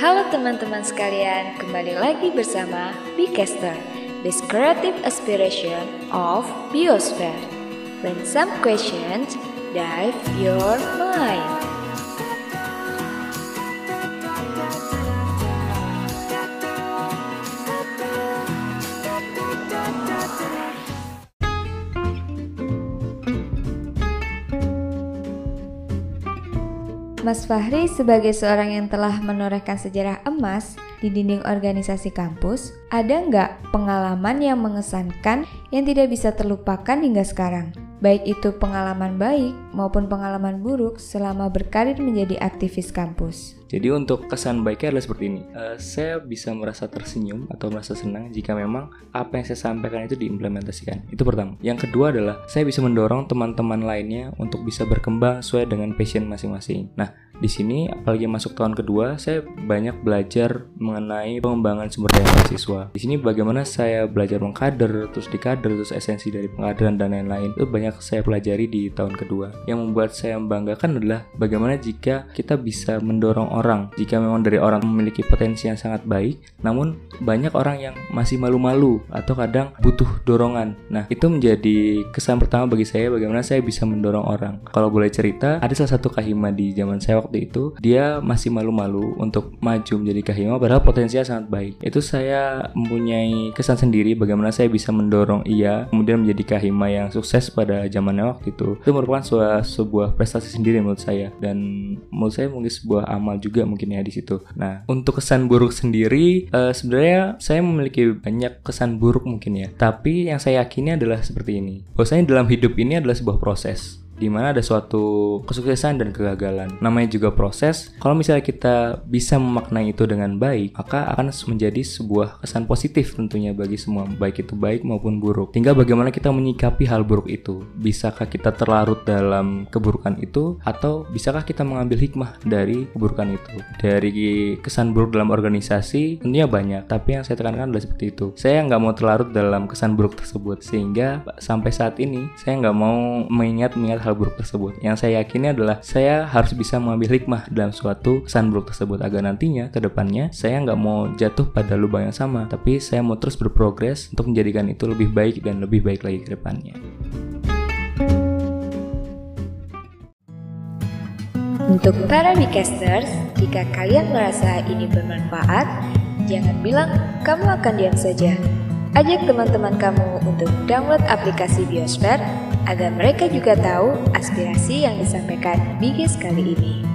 Halo teman-teman sekalian, kembali lagi bersama Bcaster, this creative aspiration of Biosphere. When some questions dive your mind. Mas Fahri sebagai seorang yang telah menorehkan sejarah emas di dinding organisasi kampus, ada nggak pengalaman yang mengesankan yang tidak bisa terlupakan hingga sekarang? Baik itu pengalaman baik maupun pengalaman buruk selama berkarir menjadi aktivis kampus. Jadi untuk kesan baiknya adalah seperti ini. Uh, saya bisa merasa tersenyum atau merasa senang jika memang apa yang saya sampaikan itu diimplementasikan. Itu pertama. Yang kedua adalah saya bisa mendorong teman-teman lainnya untuk bisa berkembang sesuai dengan passion masing-masing. Nah, di sini apalagi masuk tahun kedua, saya banyak belajar mengenai pengembangan sumber daya mahasiswa. Di sini bagaimana saya belajar mengkader, terus dikader, terus esensi dari pengkaderan dan lain-lain. Itu banyak saya pelajari di tahun kedua. Yang membuat saya membanggakan adalah bagaimana jika kita bisa mendorong orang jika memang dari orang memiliki potensi yang sangat baik namun banyak orang yang masih malu-malu atau kadang butuh dorongan. Nah itu menjadi kesan pertama bagi saya bagaimana saya bisa mendorong orang. Kalau boleh cerita ada salah satu kahima di zaman saya waktu itu dia masih malu-malu untuk maju menjadi kahima padahal potensinya sangat baik. Itu saya mempunyai kesan sendiri bagaimana saya bisa mendorong ia kemudian menjadi kahima yang sukses pada zamannya waktu itu itu merupakan sebuah, sebuah prestasi sendiri menurut saya dan menurut saya mungkin sebuah amal juga juga mungkin ya di situ. Nah, untuk kesan buruk sendiri uh, sebenarnya saya memiliki banyak kesan buruk mungkin ya. Tapi yang saya yakini adalah seperti ini. Bahwasanya dalam hidup ini adalah sebuah proses di mana ada suatu kesuksesan dan kegagalan. Namanya juga proses. Kalau misalnya kita bisa memaknai itu dengan baik, maka akan menjadi sebuah kesan positif tentunya bagi semua, baik itu baik maupun buruk. Tinggal bagaimana kita menyikapi hal buruk itu. Bisakah kita terlarut dalam keburukan itu atau bisakah kita mengambil hikmah dari keburukan itu? Dari kesan buruk dalam organisasi tentunya banyak, tapi yang saya tekankan adalah seperti itu. Saya nggak mau terlarut dalam kesan buruk tersebut sehingga sampai saat ini saya nggak mau mengingat-mengingat hal buruk tersebut. Yang saya yakini adalah saya harus bisa mengambil hikmah dalam suatu kesan buruk tersebut agar nantinya ke depannya saya nggak mau jatuh pada lubang yang sama, tapi saya mau terus berprogres untuk menjadikan itu lebih baik dan lebih baik lagi ke depannya. Untuk para Bicasters, jika kalian merasa ini bermanfaat, jangan bilang kamu akan diam saja. Ajak teman-teman kamu untuk download aplikasi Biosphere agar mereka juga tahu aspirasi yang disampaikan Bigis kali ini.